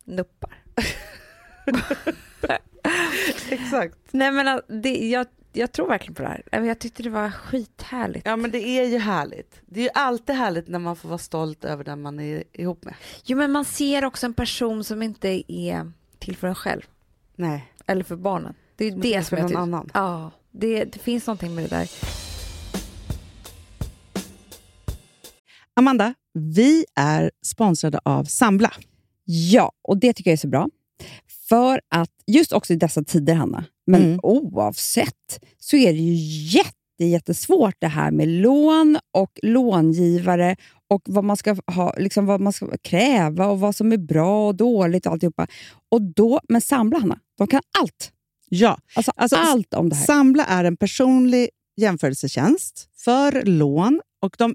nuppar.
Exakt.
Nej men det, jag, jag tror verkligen på det här. Jag tyckte det var skithärligt.
Ja men det är ju härligt. Det är ju alltid härligt när man får vara stolt över den man är ihop med.
Jo men man ser också en person som inte är till för en själv.
Nej,
Eller för barnen. Det är ju det som jag tycker.
annan.
Ja, det, det finns någonting med det där.
Amanda, vi är sponsrade av Sambla.
Ja, och det tycker jag är så bra. För att just också i dessa tider, Hanna, men
Mm.
oavsett, så är det ju jätte, jättesvårt det här med lån och långivare och vad man ska ha, liksom vad man ska kräva och vad som är bra och dåligt och alltihopa. Och då, men Sambla, Hanna, de kan allt.
Ja,
Alltså,
Alltså,
allt om det här.
Sambla är en personlig jämförelsetjänst för lån och de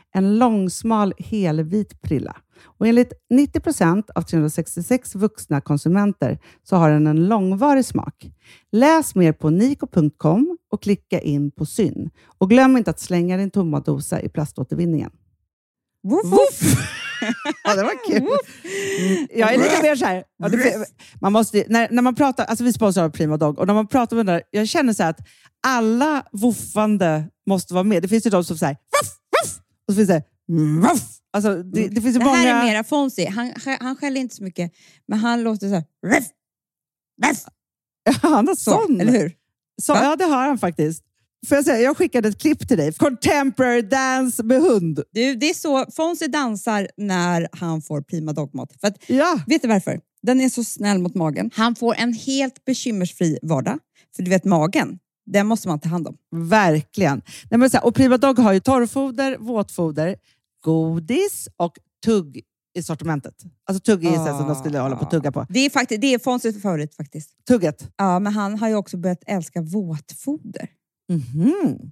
En långsmal helvit prilla. Och enligt 90 procent av 366 vuxna konsumenter så har den en långvarig smak. Läs mer på niko.com och klicka in på Syn. Och glöm inte att slänga din tomma dosa i plaståtervinningen. Woof! ja, det var kul. Mm, Jag är lite mer så här. Ja, det, man måste, när, när man pratar, alltså vi sponsrar Prima Dog och när man pratar med den där, jag känner så att alla woofande måste vara med. Det finns ju de som säger voff, och så finns det voff. Alltså, det, det finns ju
Det
många...
här är mera Fonzie. Han, han skäller inte så mycket, men han låter så här... Ruff, ruff,
Han har
så,
sån.
eller hur?
Så, ja, det har han faktiskt. Får jag, säga, jag skickade ett klipp till dig. Contemporary dance med hund.
Du, det är så Fonzie dansar när han får prima dogmat. För att,
Ja,
vet du varför? Den är så snäll mot magen. Han får en helt bekymmersfri vardag. För du vet, magen, den måste man ta hand om.
verkligen. Nej, men så här, och Prima Dog har ju torrfoder, våtfoder, godis och tugg i sortimentet. Alltså tugg är ah. som de skulle hålla på att tugga på.
Det är, faktiskt, det är Fonzies favorit faktiskt.
Tugget.
Ja, men han har ju också börjat älska våtfoder.
Det
Han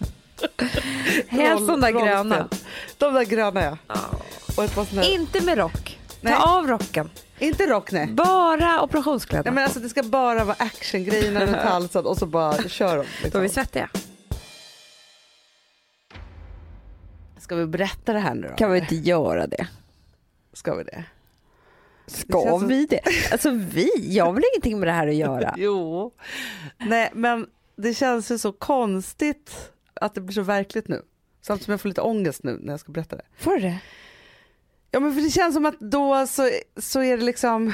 Helst de där gröna.
De där gröna ja. Och ett par såna här,
Inte med rock.
Nej.
Ta av rocken.
Inte rock nej.
Bara operationskläder.
Nej men alltså det ska bara vara actiongrejerna runt halsen och så bara kör de.
Då är vi
Liksom.
svettiga.
Ska vi berätta det här nu då?
Kan vi inte göra det?
Ska vi det?
Ska
som-
vi det? Alltså vi? Jag har väl ingenting med det här att göra?
Jo. Nej men det känns ju så konstigt att det blir så verkligt nu. Samtidigt som jag får lite ångest nu när jag ska berätta det.
Får du det?
Ja men för det känns som att då så, så är det liksom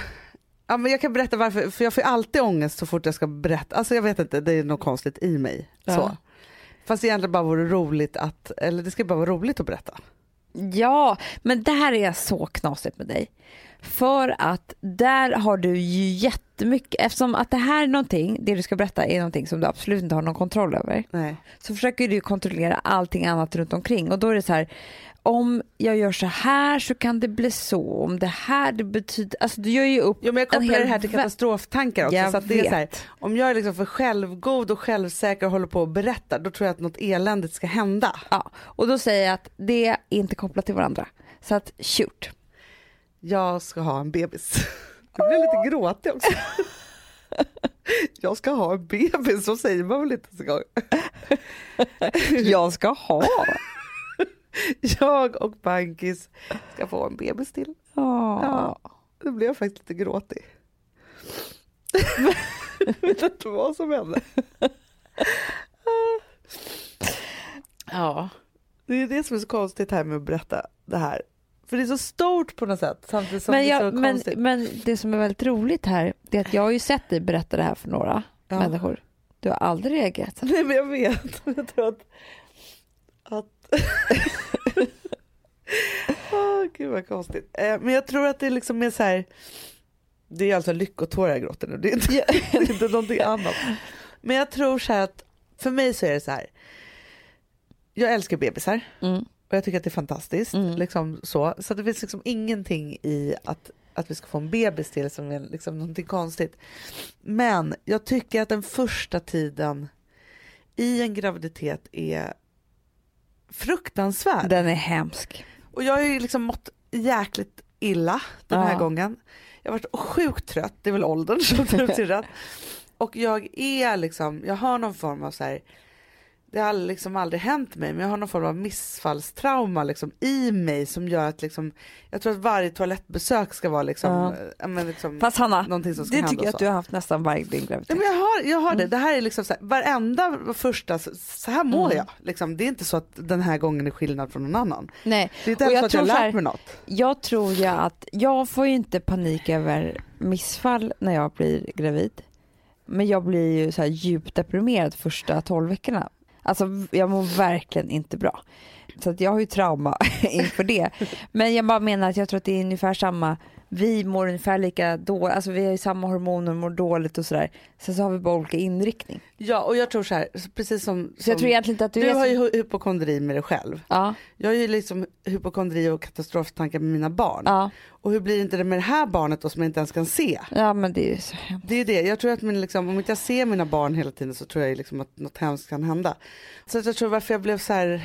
Ja, men jag kan berätta varför, för jag får alltid ångest så fort jag ska berätta. Alltså jag vet inte, det är något konstigt i mig.
Ja.
Så. Fast egentligen bara vore roligt att, eller det ska bara vara roligt att berätta.
Ja, men det här är så knasigt med dig. För att där har du ju jättemycket, eftersom att det här är någonting, det du ska berätta är någonting som du absolut inte har någon kontroll över.
Nej.
Så försöker du kontrollera allting annat runt omkring och då är det så här, om jag gör så här så kan det bli så, om det här det betyder, alltså du gör ju upp
Jo men jag
en
kopplar det här till katastroftankar också.
Jag
så det är så här, om jag är liksom för självgod och självsäker och håller på och berättar då tror jag att något eländigt ska hända.
Ja, och då säger jag att det är inte kopplat till varandra. Så att shoot.
Jag ska ha en bebis. Jag blir lite gråtig också. Jag ska ha en bebis, så säger man väl inte så gång.
Jag ska ha.
Jag och Bankis ska få en bebis till.
Ja.
Då blev jag faktiskt lite gråtig. jag vet inte vad som hände. Ja, det är det som är så konstigt här med att berätta det här. För det är så stort på något sätt samtidigt som
Men,
det är så
jag, men,
konstigt.
men det som är väldigt roligt här det är att jag har ju sett dig berätta det här för några
Ja.
människor. Du har aldrig reagerat.
Nej men jag vet. Jag tror att... att... Åh, gud vad konstigt. Eh, men jag tror att det är liksom mer så här... Det är alltså lyckotårar jag gråter nu. Det är inte, det är inte någonting annat. Men jag tror så här att för mig så är det så här. Jag älskar bebisar
Mm.
och jag tycker att det är fantastiskt.
Mm.
Liksom så så det finns liksom ingenting i att, att vi ska få en bebis till som är liksom någonting konstigt. Men jag tycker att den första tiden i en graviditet är fruktansvärd.
Den är hemsk.
Och jag har ju liksom mått jäkligt illa den här
Ja.
gången. Jag har varit sjukt trött, det är väl åldern som tar till rätt. Och jag är liksom, jag har någon form av så här, det har liksom aldrig hänt mig men jag har någon form av missfallstrauma liksom i mig som gör att liksom, jag tror att varje toalettbesök ska vara liksom,
Ja.
ja. men liksom
Fast Hanna,
någonting som ska
det tycker jag att du har haft nästan varje din
Ja,
graviditet.
men jag har, jag har det, det här är liksom så här, varenda första, så- här mår
Mm.
jag. Liksom. Det är inte så att den här gången är skillnad från någon annan.
Nej,
Det är inte ens så att jag har lärt mig något.
jag tror ju att jag får ju inte panik över missfall när jag blir gravid. Men jag blir ju så djupt deprimerad första 12 veckorna. Alltså jag mår verkligen inte bra. Så att jag har ju trauma inför det. Men jag bara menar att jag tror att det är ungefär samma. Vi mår ungefär lika dåligt, alltså vi har ju samma hormoner och mår dåligt och sådär. Sen så har vi bara olika inriktning.
Ja och jag tror så här, precis som,
Så jag
som
tror egentligen inte att du,
du
är
har
så-
ju hy- hypokondri med dig själv.
Ja,
Jag har ju liksom hypokondri och katastroftankar med mina barn.
ja,
Och hur blir inte det med det här barnet då som jag inte ens kan se?
ja men det är ju så hemskt.
Det är det, jag tror att min, liksom, om inte jag ser mina barn hela tiden så tror jag ju liksom att något hemskt kan hända. Så jag tror varför jag blev så här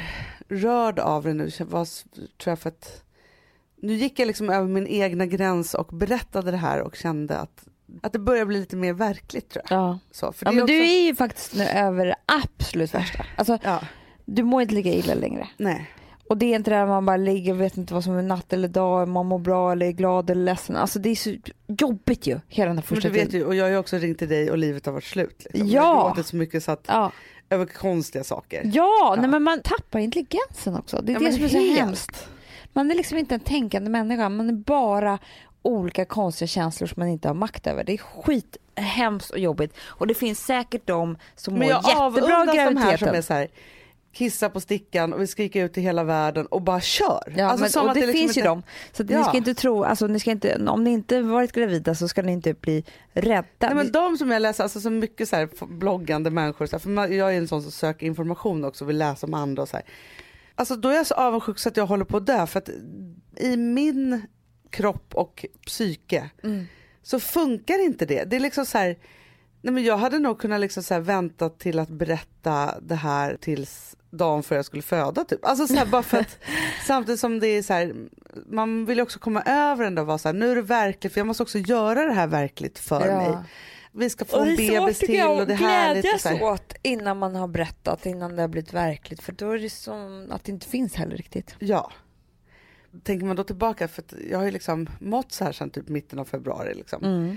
rörd av det nu var tror jag för att nu gick jag liksom över min egna gräns och berättade det här och kände att, att det börjar bli lite mer verkligt tror jag.
Ja.
Så, för
Ja men
också,
du är ju faktiskt nu över det absolut värsta. Alltså
Ja,
du mår inte lika illa längre.
nej.
Och det är inte det här man bara ligger och vet inte vad som är natt eller dag, man mår bra eller är glad eller ledsen. Alltså det är så jobbigt ju, hela den här
Men
första
du vet ju, och jag har ju också ringt till dig och livet har varit slut. Liksom.
Ja.
Jag har gråtit så mycket så att,
Ja,
över konstiga saker.
ja, Nej, men man tappar intelligensen också. Det är
Ja,
det
men
som är så hemskt. Man är liksom inte en tänkande människa, man är bara olika konstiga känslor som man inte har makt över. Det är skit hemskt och jobbigt och det finns säkert de som mår jättebra av
de här som
graviditeten.
är så här, kissa på stickan och vi skriker ut i hela världen och bara kör.
Ja,
Alltså,
men, och
att
det,
liksom
finns ju dem. Så att ni
Ja.
ska inte tro, alltså, ni ska inte, om ni inte varit gravida så ska ni inte bli rädda.
Nej, men de som jag läser, alltså så mycket så här bloggande människor, så här, för jag är en sån som söker information också och vill läsa om andra och så här. Alltså då är jag så avundsjuk så att jag håller på att dö för att i min kropp och psyke
Mm.
så funkar inte det. Det är liksom så här, Nej, men jag hade nog kunnat liksom så vänta till att berätta det här tills dagen före jag skulle föda typ. Alltså så här, bara för att samtidigt som det är så här, man vill också komma över den där och vara så här, nu är det verkligt för jag måste också göra det här verkligt för
Ja.
mig. Vi ska få
Och
en
det är svårt
bebis till
jag
och det är härligt. Och
glädjas
så här.
åt innan man har berättat, innan det har blivit verkligt. För då är det som att det inte finns heller riktigt.
Ja. Tänker man då tillbaka, för jag har ju liksom mått så här sedan typ mitten av februari liksom.
Mm.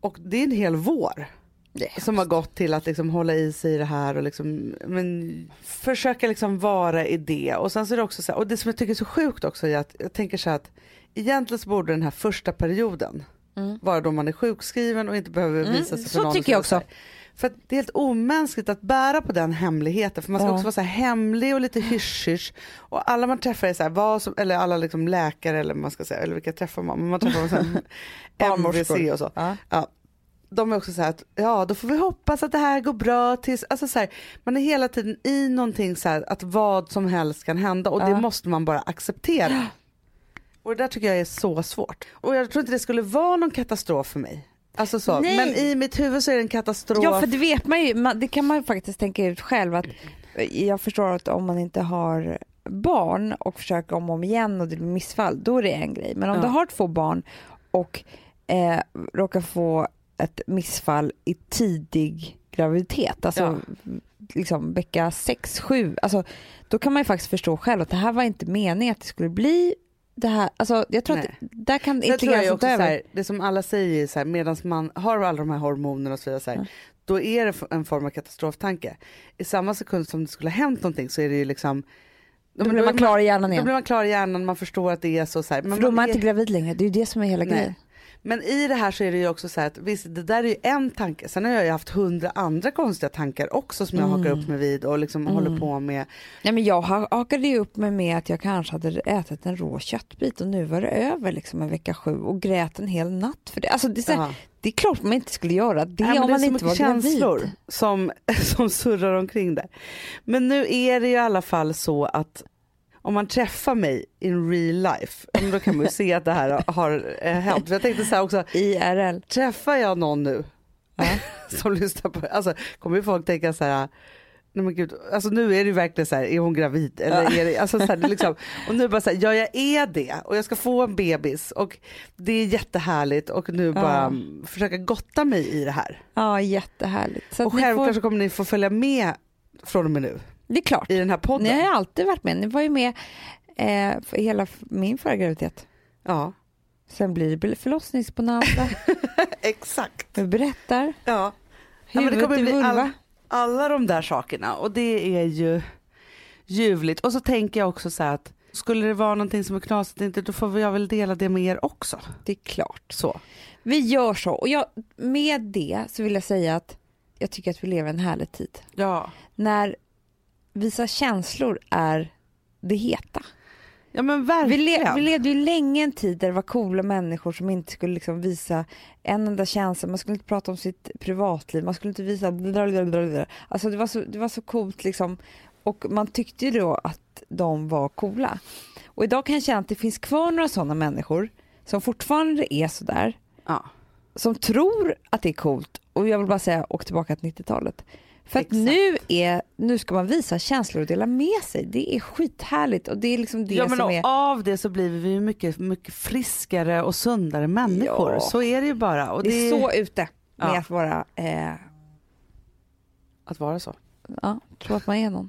Och det är en hel vår. som har gått till att liksom hålla i sig i det här och liksom, men, försöka liksom vara i det. Och sen så är det också så här, och det som jag tycker är så sjukt också är att jag tänker så här att egentligen så borde den här första perioden
Mm.
vara då man är sjukskriven och inte behöver
Mm,
visa sig för
så
någon.
tycker jag
så
också.
För det är helt omänskligt att bära på den hemligheten för man ska
Ja.
också vara så här hemlig och lite hysch och alla man träffar är så här, vad som, eller alla liksom läkare eller man ska säga, eller vilka träffar man, man träffar så här MVC och så.
Ja.
Ja, de är också så här att ja då får vi hoppas att det här går bra tills, alltså så här, man är hela tiden i någonting så här att vad som helst kan hända och det
Ja.
måste man bara acceptera. Och det där tycker jag är så svårt. Och jag tror inte det skulle vara någon katastrof för mig. Alltså så.
Nej.
Men i mitt huvud så är det en katastrof.
Ja för det vet man ju, man, det kan man ju faktiskt tänka ut själv att jag förstår att om man inte har barn och försöker om och om igen och det blir missfall, då är det en grej. Men om
Ja.
du har två barn och eh, råkar få ett missfall i tidig graviditet, alltså liksom vecka 6, 7, alltså, då kan man ju faktiskt förstå själv att det här var inte meningen att det skulle bli det här, alltså jag tror
Nej.
att där kan
Sen
intelligensen
också
ta över.
det som alla säger så här, medan man har alla de här hormonerna och så vidare, så här,
Ja.
då är det en form av katastroftanke. I samma sekund som det skulle ha hänt någonting så är det ju liksom
Då blir man
är
klar i hjärnan
Då
igen.
blir man klar i hjärnan, man förstår att det är så. så här, men,
För då är man
är-
inte gravid längre, det är ju det som är hela
Nej.
grejen.
Men i det här så är det ju också så här att visst det där är ju en tanke, sen har jag ju haft hundra andra konstiga tankar också som jag
Mm.
hakar upp mig vid och liksom håller på med.
Nej, men jag ha- hakade ju upp mig med att jag kanske hade ätit en rå köttbit och nu var det över liksom en vecka sju och grät en hel natt för det. Alltså det, är så här, det är klart man inte skulle göra det
Nej,
om
det är
man inte var
mycket känslor
gravid.
som, som surrar omkring där. Men nu är det ju i alla fall så att om man träffar mig in real life, ja, då kan man ju se att det här har eh, hänt. För jag tänkte så här också,
IRL.
träffar jag någon nu som lyssnar på alltså kommer ju folk tänka så här Nej men gud, alltså nu är det ju verkligen så här, är hon gravid? Eller är det, alltså så här, det liksom, och nu bara så här, ja jag är det och jag ska få en bebis och det är jättehärligt och nu bara
Ja.
försöka gotta mig i det här.
Ja, jättehärligt. Så
Och självklart
får,
så kommer ni få följa med från och med nu
det är klart.
i den här
Ni
podden.
har ju alltid varit med. Ni var ju med eh, för hela min förra graviditet.
Ja,
Sen blir det förlossningsbonanza.
exakt.
Vi berättar.
Ja. Ja, men det
Huvudet
kommer bli all, alla de där sakerna och det är ju ljuvligt. Och så tänker jag också så här att skulle det vara någonting som är knasigt inte då får jag väl dela det med er också.
Det är klart.
Så.
Vi gör så. Och jag, med det så vill jag säga att jag tycker att vi lever en härlig tid.
Ja.
När visa känslor är det heta.
Ja men
Vi,
verkligen.
le, vi levde ju länge en tid där det var coola människor som inte skulle liksom visa en enda känsla. Man skulle inte prata om sitt privatliv, man skulle inte visa blablabla. Alltså det var så, det var så coolt liksom. Och man tyckte ju då att de var coola. Och idag kan jag känna att det finns kvar några sådana människor som fortfarande är sådär.
Ja.
Som tror att det är coolt. Och jag vill bara säga, åk tillbaka till 90-talet. För att nu, är, nu ska man visa känslor och dela med sig. Det är skithärligt och det är liksom det
ja men
som är...
av det så blir vi mycket, mycket friskare och sundare människor.
Ja.
Så är det ju bara. Och
Det är så ute med
Ja.
att vara, eh,
Att vara så.
ja, tro att man är någon.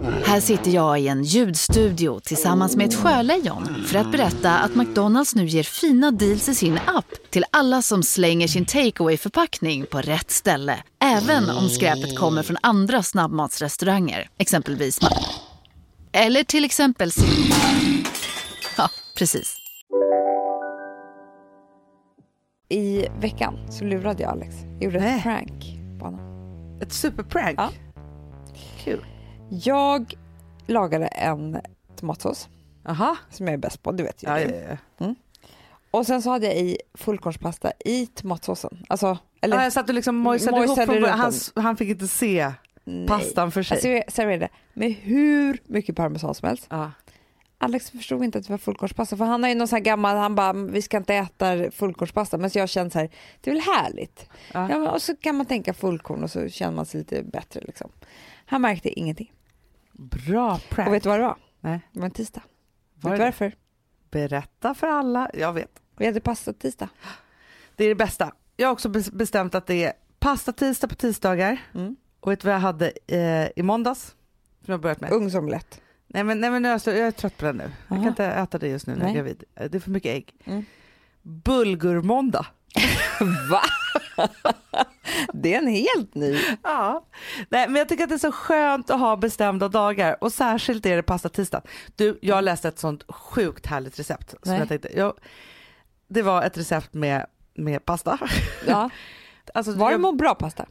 Här sitter jag i en ljudstudio tillsammans med ett sjölejon för att berätta att McDonalds nu ger fina deals i sin app till alla som slänger sin takeaway förpackning på rätt ställe. Även om skräpet kommer från andra snabbmatsrestauranger, exempelvis Eller till exempel Ja, precis.
I veckan så lurade jag Alex. Jag gjorde
Nej.
ett prank på honom.
Ett superprank.
Ja.
Kul.
Jag lagade en tomatsås
Jaha.
som jag är bäst på, du vet ju
Ja,
det.
ja, ja.
Och sen så hade jag i fullkornspasta i tomatsåsen. Alltså, eller
Ja, jag satt och liksom mojsade ihop
Mojsade runt
han, han fick inte se
nej.
pastan för sig.
Alltså jag serverade med hur mycket parmesan som helst.
ja.
Alex förstod inte att det var fullkornspasta för han har ju någon sån här gammal, han bara vi ska inte äta fullkornspasta men så jag kände så här, det är väl härligt.
Ja.
Ja. och så kan man tänka fullkorn och så känner man sig lite bättre liksom. Han märkte ingenting.
Bra prank.
Och vet du vad det var?
Nej.
Det var en tisdag.
Var
vet du varför?
Berätta för alla. Jag vet.
Vi hade pasta tisdag.
Det är det bästa. Jag har också bes- bestämt att det är pasta tisdag på tisdagar.
Mm.
Och vet du vad jag hade eh, i måndags? Som jag börjat med.
Ugnsomlett.
Nej men, nej, men nu är jag, jag är trött på den nu. Jag
Aha.
kan inte äta det just nu när jag är
Nej.
gravid. Det är för mycket ägg.
Mm.
Bulgurmåndag.
Va? det är en helt ny.
Ja. Nej, men jag tycker att det är så skönt att ha bestämda dagar och särskilt är det pasta tisdag. Du, jag läste ett sånt sjukt härligt recept. Som
Nej.
jag tänkte, jag, det var ett recept med, med pasta.
Ja.
Alltså,
Var det må bra pasta?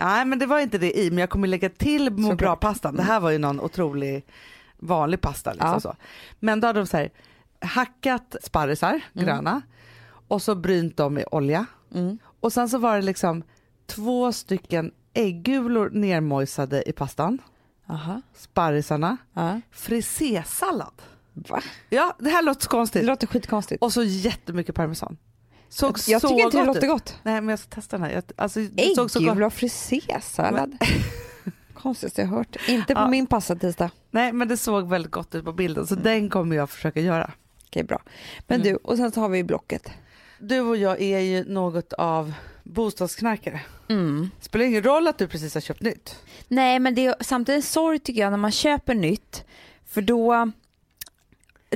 Nej men det var inte det i men jag kommer lägga till må bra pastan. Det här var ju någon otrolig vanlig pasta liksom
Ja.
så. Men då hade de så här hackat sparrisar, gröna och så brynt dem i olja
Mm.
Och sen så var det liksom två stycken äggulor nermojsade i pastan,
Aha.
sparrisarna,
Ja.
frisésallad.
Va?
Ja det här låter så
Det
konstigt.
låter skitkonstigt.
Och så jättemycket parmesan. Såg
jag
så
tycker inte det
gott
låter
ut.
gott.
Nej men jag ska testa den här. Jag, alltså, det.
Äggula och frisésallad. Konstigaste jag hört. Inte på
Ja.
min passatisdag.
Nej men det såg väldigt gott ut på bilden så den kommer jag försöka göra.
Okej bra. Men
Mm.
du, och sen så har vi Blocket.
Du och jag är ju något av bostadsknarkare.
Mm.
Spelar ingen roll att du precis har köpt nytt.
Nej men det är samtidigt en sorg tycker jag när man köper nytt. För då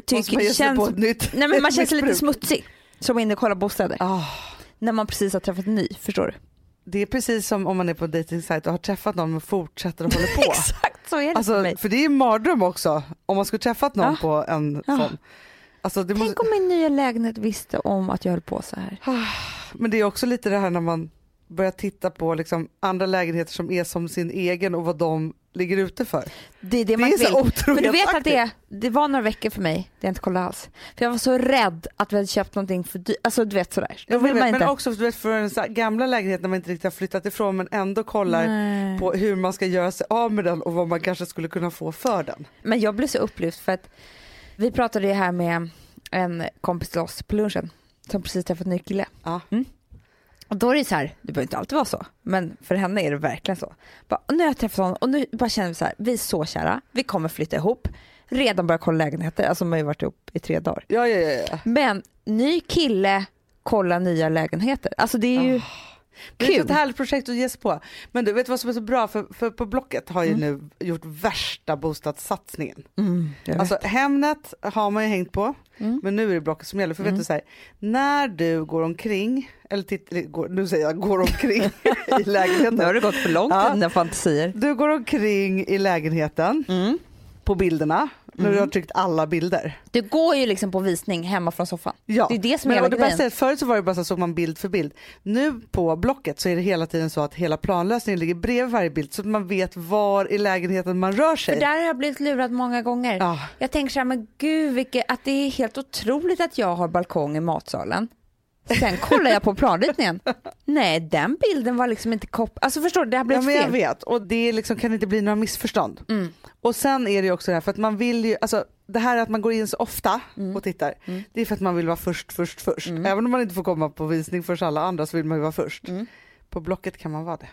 tycker,
man
känns,
nytt
nej, men man känns lite smutsig. Som inne och kollar bostäder.
Ah,
När man precis har träffat en ny, förstår du?
det är precis som om man är på en dejtingsajt och har träffat någon och fortsätter och håller på.
Exakt så är det för
alltså,
mig.
för det är en mardröm också om man skulle träffat någon
Ja.
på en
Ja.
sån. Alltså, det måste,
Tänk om min nya lägenhet visste om att jag höll på så här.
Men det är också lite det här när man börjar titta på liksom andra lägenheter som är som sin egen och vad de ligger ute för.
Det är det
Det
man
är så otroligt
Men du vet att det, det var några veckor för mig där jag inte kollade alls. För jag var så rädd att vi hade köpt någonting för dyrt. Alltså du vet sådär. Då vill
vet,
man
men också du vet, för en gamla lägenhet när man inte riktigt har flyttat ifrån men ändå kollar
Nej.
på hur man ska göra sig av med den och vad man kanske skulle kunna få för den.
Men jag blev så upplyft för att vi pratade ju här med en kompis till oss på lunchen som precis träffat en ny kille.
Ja.
Mm. Och då är det så här, det behöver inte alltid vara så, men för henne är det verkligen så. Bara, nu har jag träffat honom och nu bara känner vi så här, vi är så kära, vi kommer flytta ihop, redan börjat kolla lägenheter, alltså man har ju varit ihop i tre dagar.
Ja, ja, ja.
Men ny kille, kolla nya lägenheter. Alltså det är ju
Det är ett härligt projekt att ge sig på. Men du vet vad som är så bra? För, för på Blocket har ju nu gjort värsta bostadssatsningen.
Mm.
Alltså Hemnet har man ju hängt på,
Mm.
men nu är det Blocket som gäller. För vet du så här, när du går omkring, eller titt, går, nu säger jag går omkring i lägenheten.
nu har det gått för långt
Ja.
i dina fantasier.
Du går omkring i lägenheten
Mm.
på bilderna, när du har tryckt alla bilder.
Du går ju liksom på visning hemma från soffan.
Ja.
Det är det som är
Men,
hela grejen.
förut så var det bara så att såg man bild för bild. Nu på Blocket så är det hela tiden så att hela planlösningen ligger bredvid varje bild så att man vet var i lägenheten man rör sig.
För där har jag blivit lurad många gånger.
Ja.
Jag tänker så här, men gud vilket, att det är helt otroligt att jag har balkong i matsalen. Sen kollar jag på planritningen. Nej, den bilden var liksom inte kopp... Alltså förstår du, det har
Ja,
blivit
men jag
fel.
vet och det liksom kan inte bli några missförstånd.
Mm.
Och sen är det ju också det här för att man vill ju, alltså det här att man går in så ofta
Mm.
och tittar, det är för att man vill vara först, först, först. Även om man inte får komma på visning först alla andra så vill man ju vara först.
Mm.
På Blocket kan man vara det.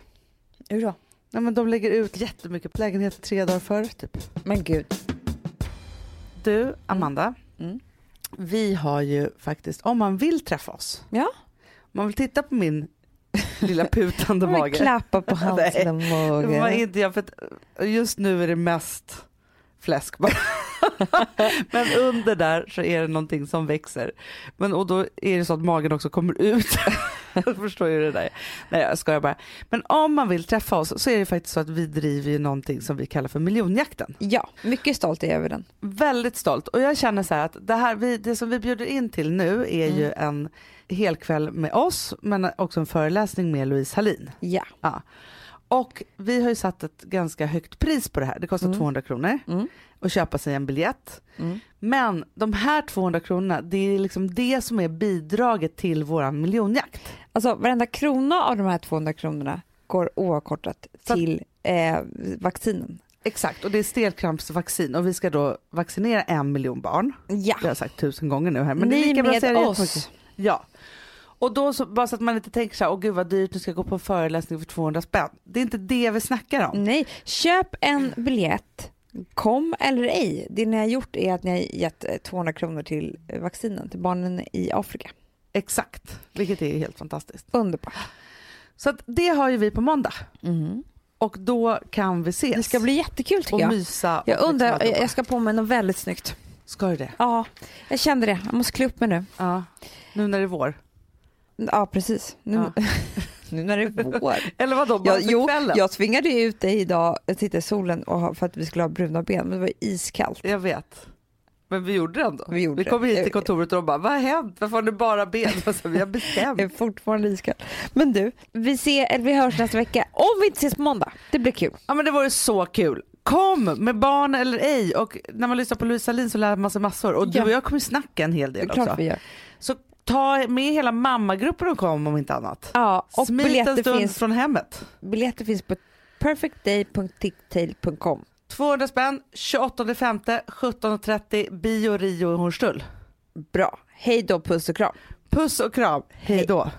Hur då?
Nej, men de lägger ut jättemycket lägenheter tre dagar före typ.
Men gud.
Du, Amanda.
Mm.
Vi har ju faktiskt, om man vill träffa oss,
Ja.
man vill titta på min lilla putande mage.
klappa på
inte jag, för att just nu är det mest fläsk bara. Men under där så är det någonting som växer. Men och då är det så att magen också kommer ut. Jag förstår ju det där. Nej jag skojar bara. Men om man vill träffa oss så är det faktiskt så att vi driver ju någonting som vi kallar för miljonjakten.
Ja, mycket stolt är jag över den.
Väldigt stolt och jag känner så här att det, här, vi, det som vi bjuder in till nu är ju
Mm.
en helkväll med oss men också en föreläsning med Louise Hallin.
Ja.
Ja. Och vi har ju satt ett ganska högt pris på det här. Det kostar
Mm.
200 kronor
Mm.
att köpa sig en biljett.
Mm.
Men de här 200 kronorna, det är liksom det som är bidraget till våran miljonjakt.
Alltså varenda krona av de här 200 kronorna går oavkortat till eh, vaccinen.
Exakt, och det är stelkrampsvaccin och vi ska då vaccinera en miljon barn.
Ja,
Det har jag sagt tusen gånger nu här. Men det är
ni
lika
med oss.
Ja. Och då så, bara så att man inte tänker så här, åh gud vad dyrt, nu ska jag gå på en föreläsning för 200 spänn. Det är inte det vi snackar om.
Nej, köp en biljett, kom eller ej. Det ni har gjort är att ni har gett eh, 200 kronor till eh, vaccinen till barnen i Afrika.
Exakt, vilket är helt fantastiskt.
Underbart.
Så att det har ju vi på måndag. Och då kan vi ses.
Det ska bli jättekul tycker
och
jag.
mysa.
Jag
och
undrar,
liksom
jag ska på mig något väldigt snyggt.
Ska du det?
Ja, jag kände det. Jag måste klä upp mig nu.
Ja. Nu när det är vår.
Ja, precis. Nu,
Ja.
nu när det är vår.
Eller vadå, bara
Jag,
för
jo,
kvällen?
jag tvingade ut dig idag, tittade i solen och, för att vi skulle ha bruna ben, men det var iskallt.
Jag vet. Men vi gjorde det ändå.
Vi
vi kom
det.
hit till kontoret och de bara, vad har hänt? Varför har ni bara ben? Och så, vi har
Det
bestämt.
är fortfarande iskallt. Men du, vi, ser, eller vi hörs nästa vecka. Om vi inte ses på måndag. Det blir kul.
Ja men det vore så kul. Kom med barn eller ej och när man lyssnar på Louise Salin så lär man sig massor och du
Ja.
och jag kommer snacka en hel
Det är
del
klart
också.
vi gör.
Så ta med hela mammagruppen och kom om inte annat.
Ja, och
Smit en
biljetter
stund
finns,
från hemmet.
biljetter finns på perfectday.ticktail.com.
200 spänn, 28 5, 17.30, Bio Rio i Hornstull.
Bra. Hej då, puss och kram.
Puss och kram, hej då.